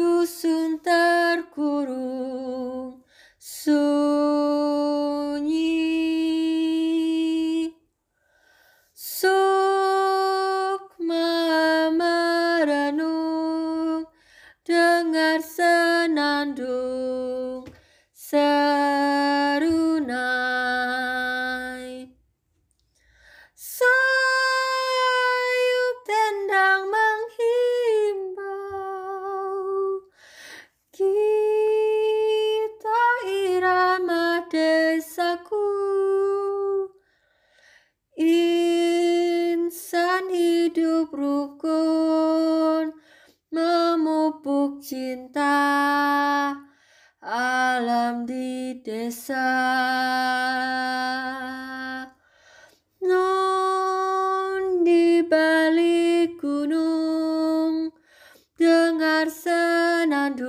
dusun terkurung sunyi. Sukma merenung dengar senandung serunai so Nun di balik gunung dengar senandung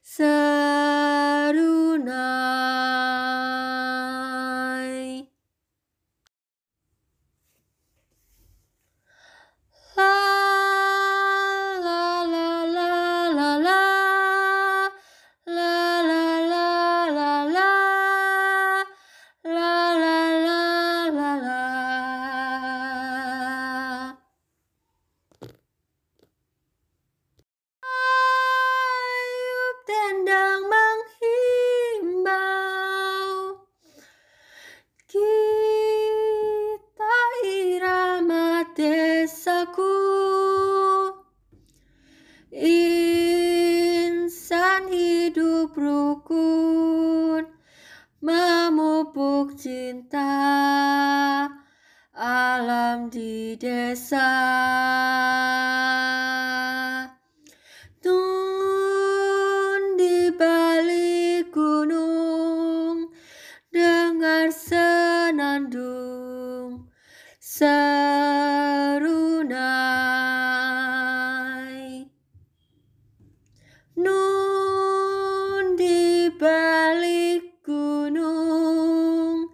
serunai. Insan hidup rukun Memupuk cinta Alam di desa. Nun di balik gunung dengar senandung serunai Nun di balik gunung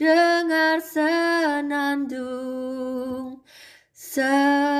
dengar senandung. serunai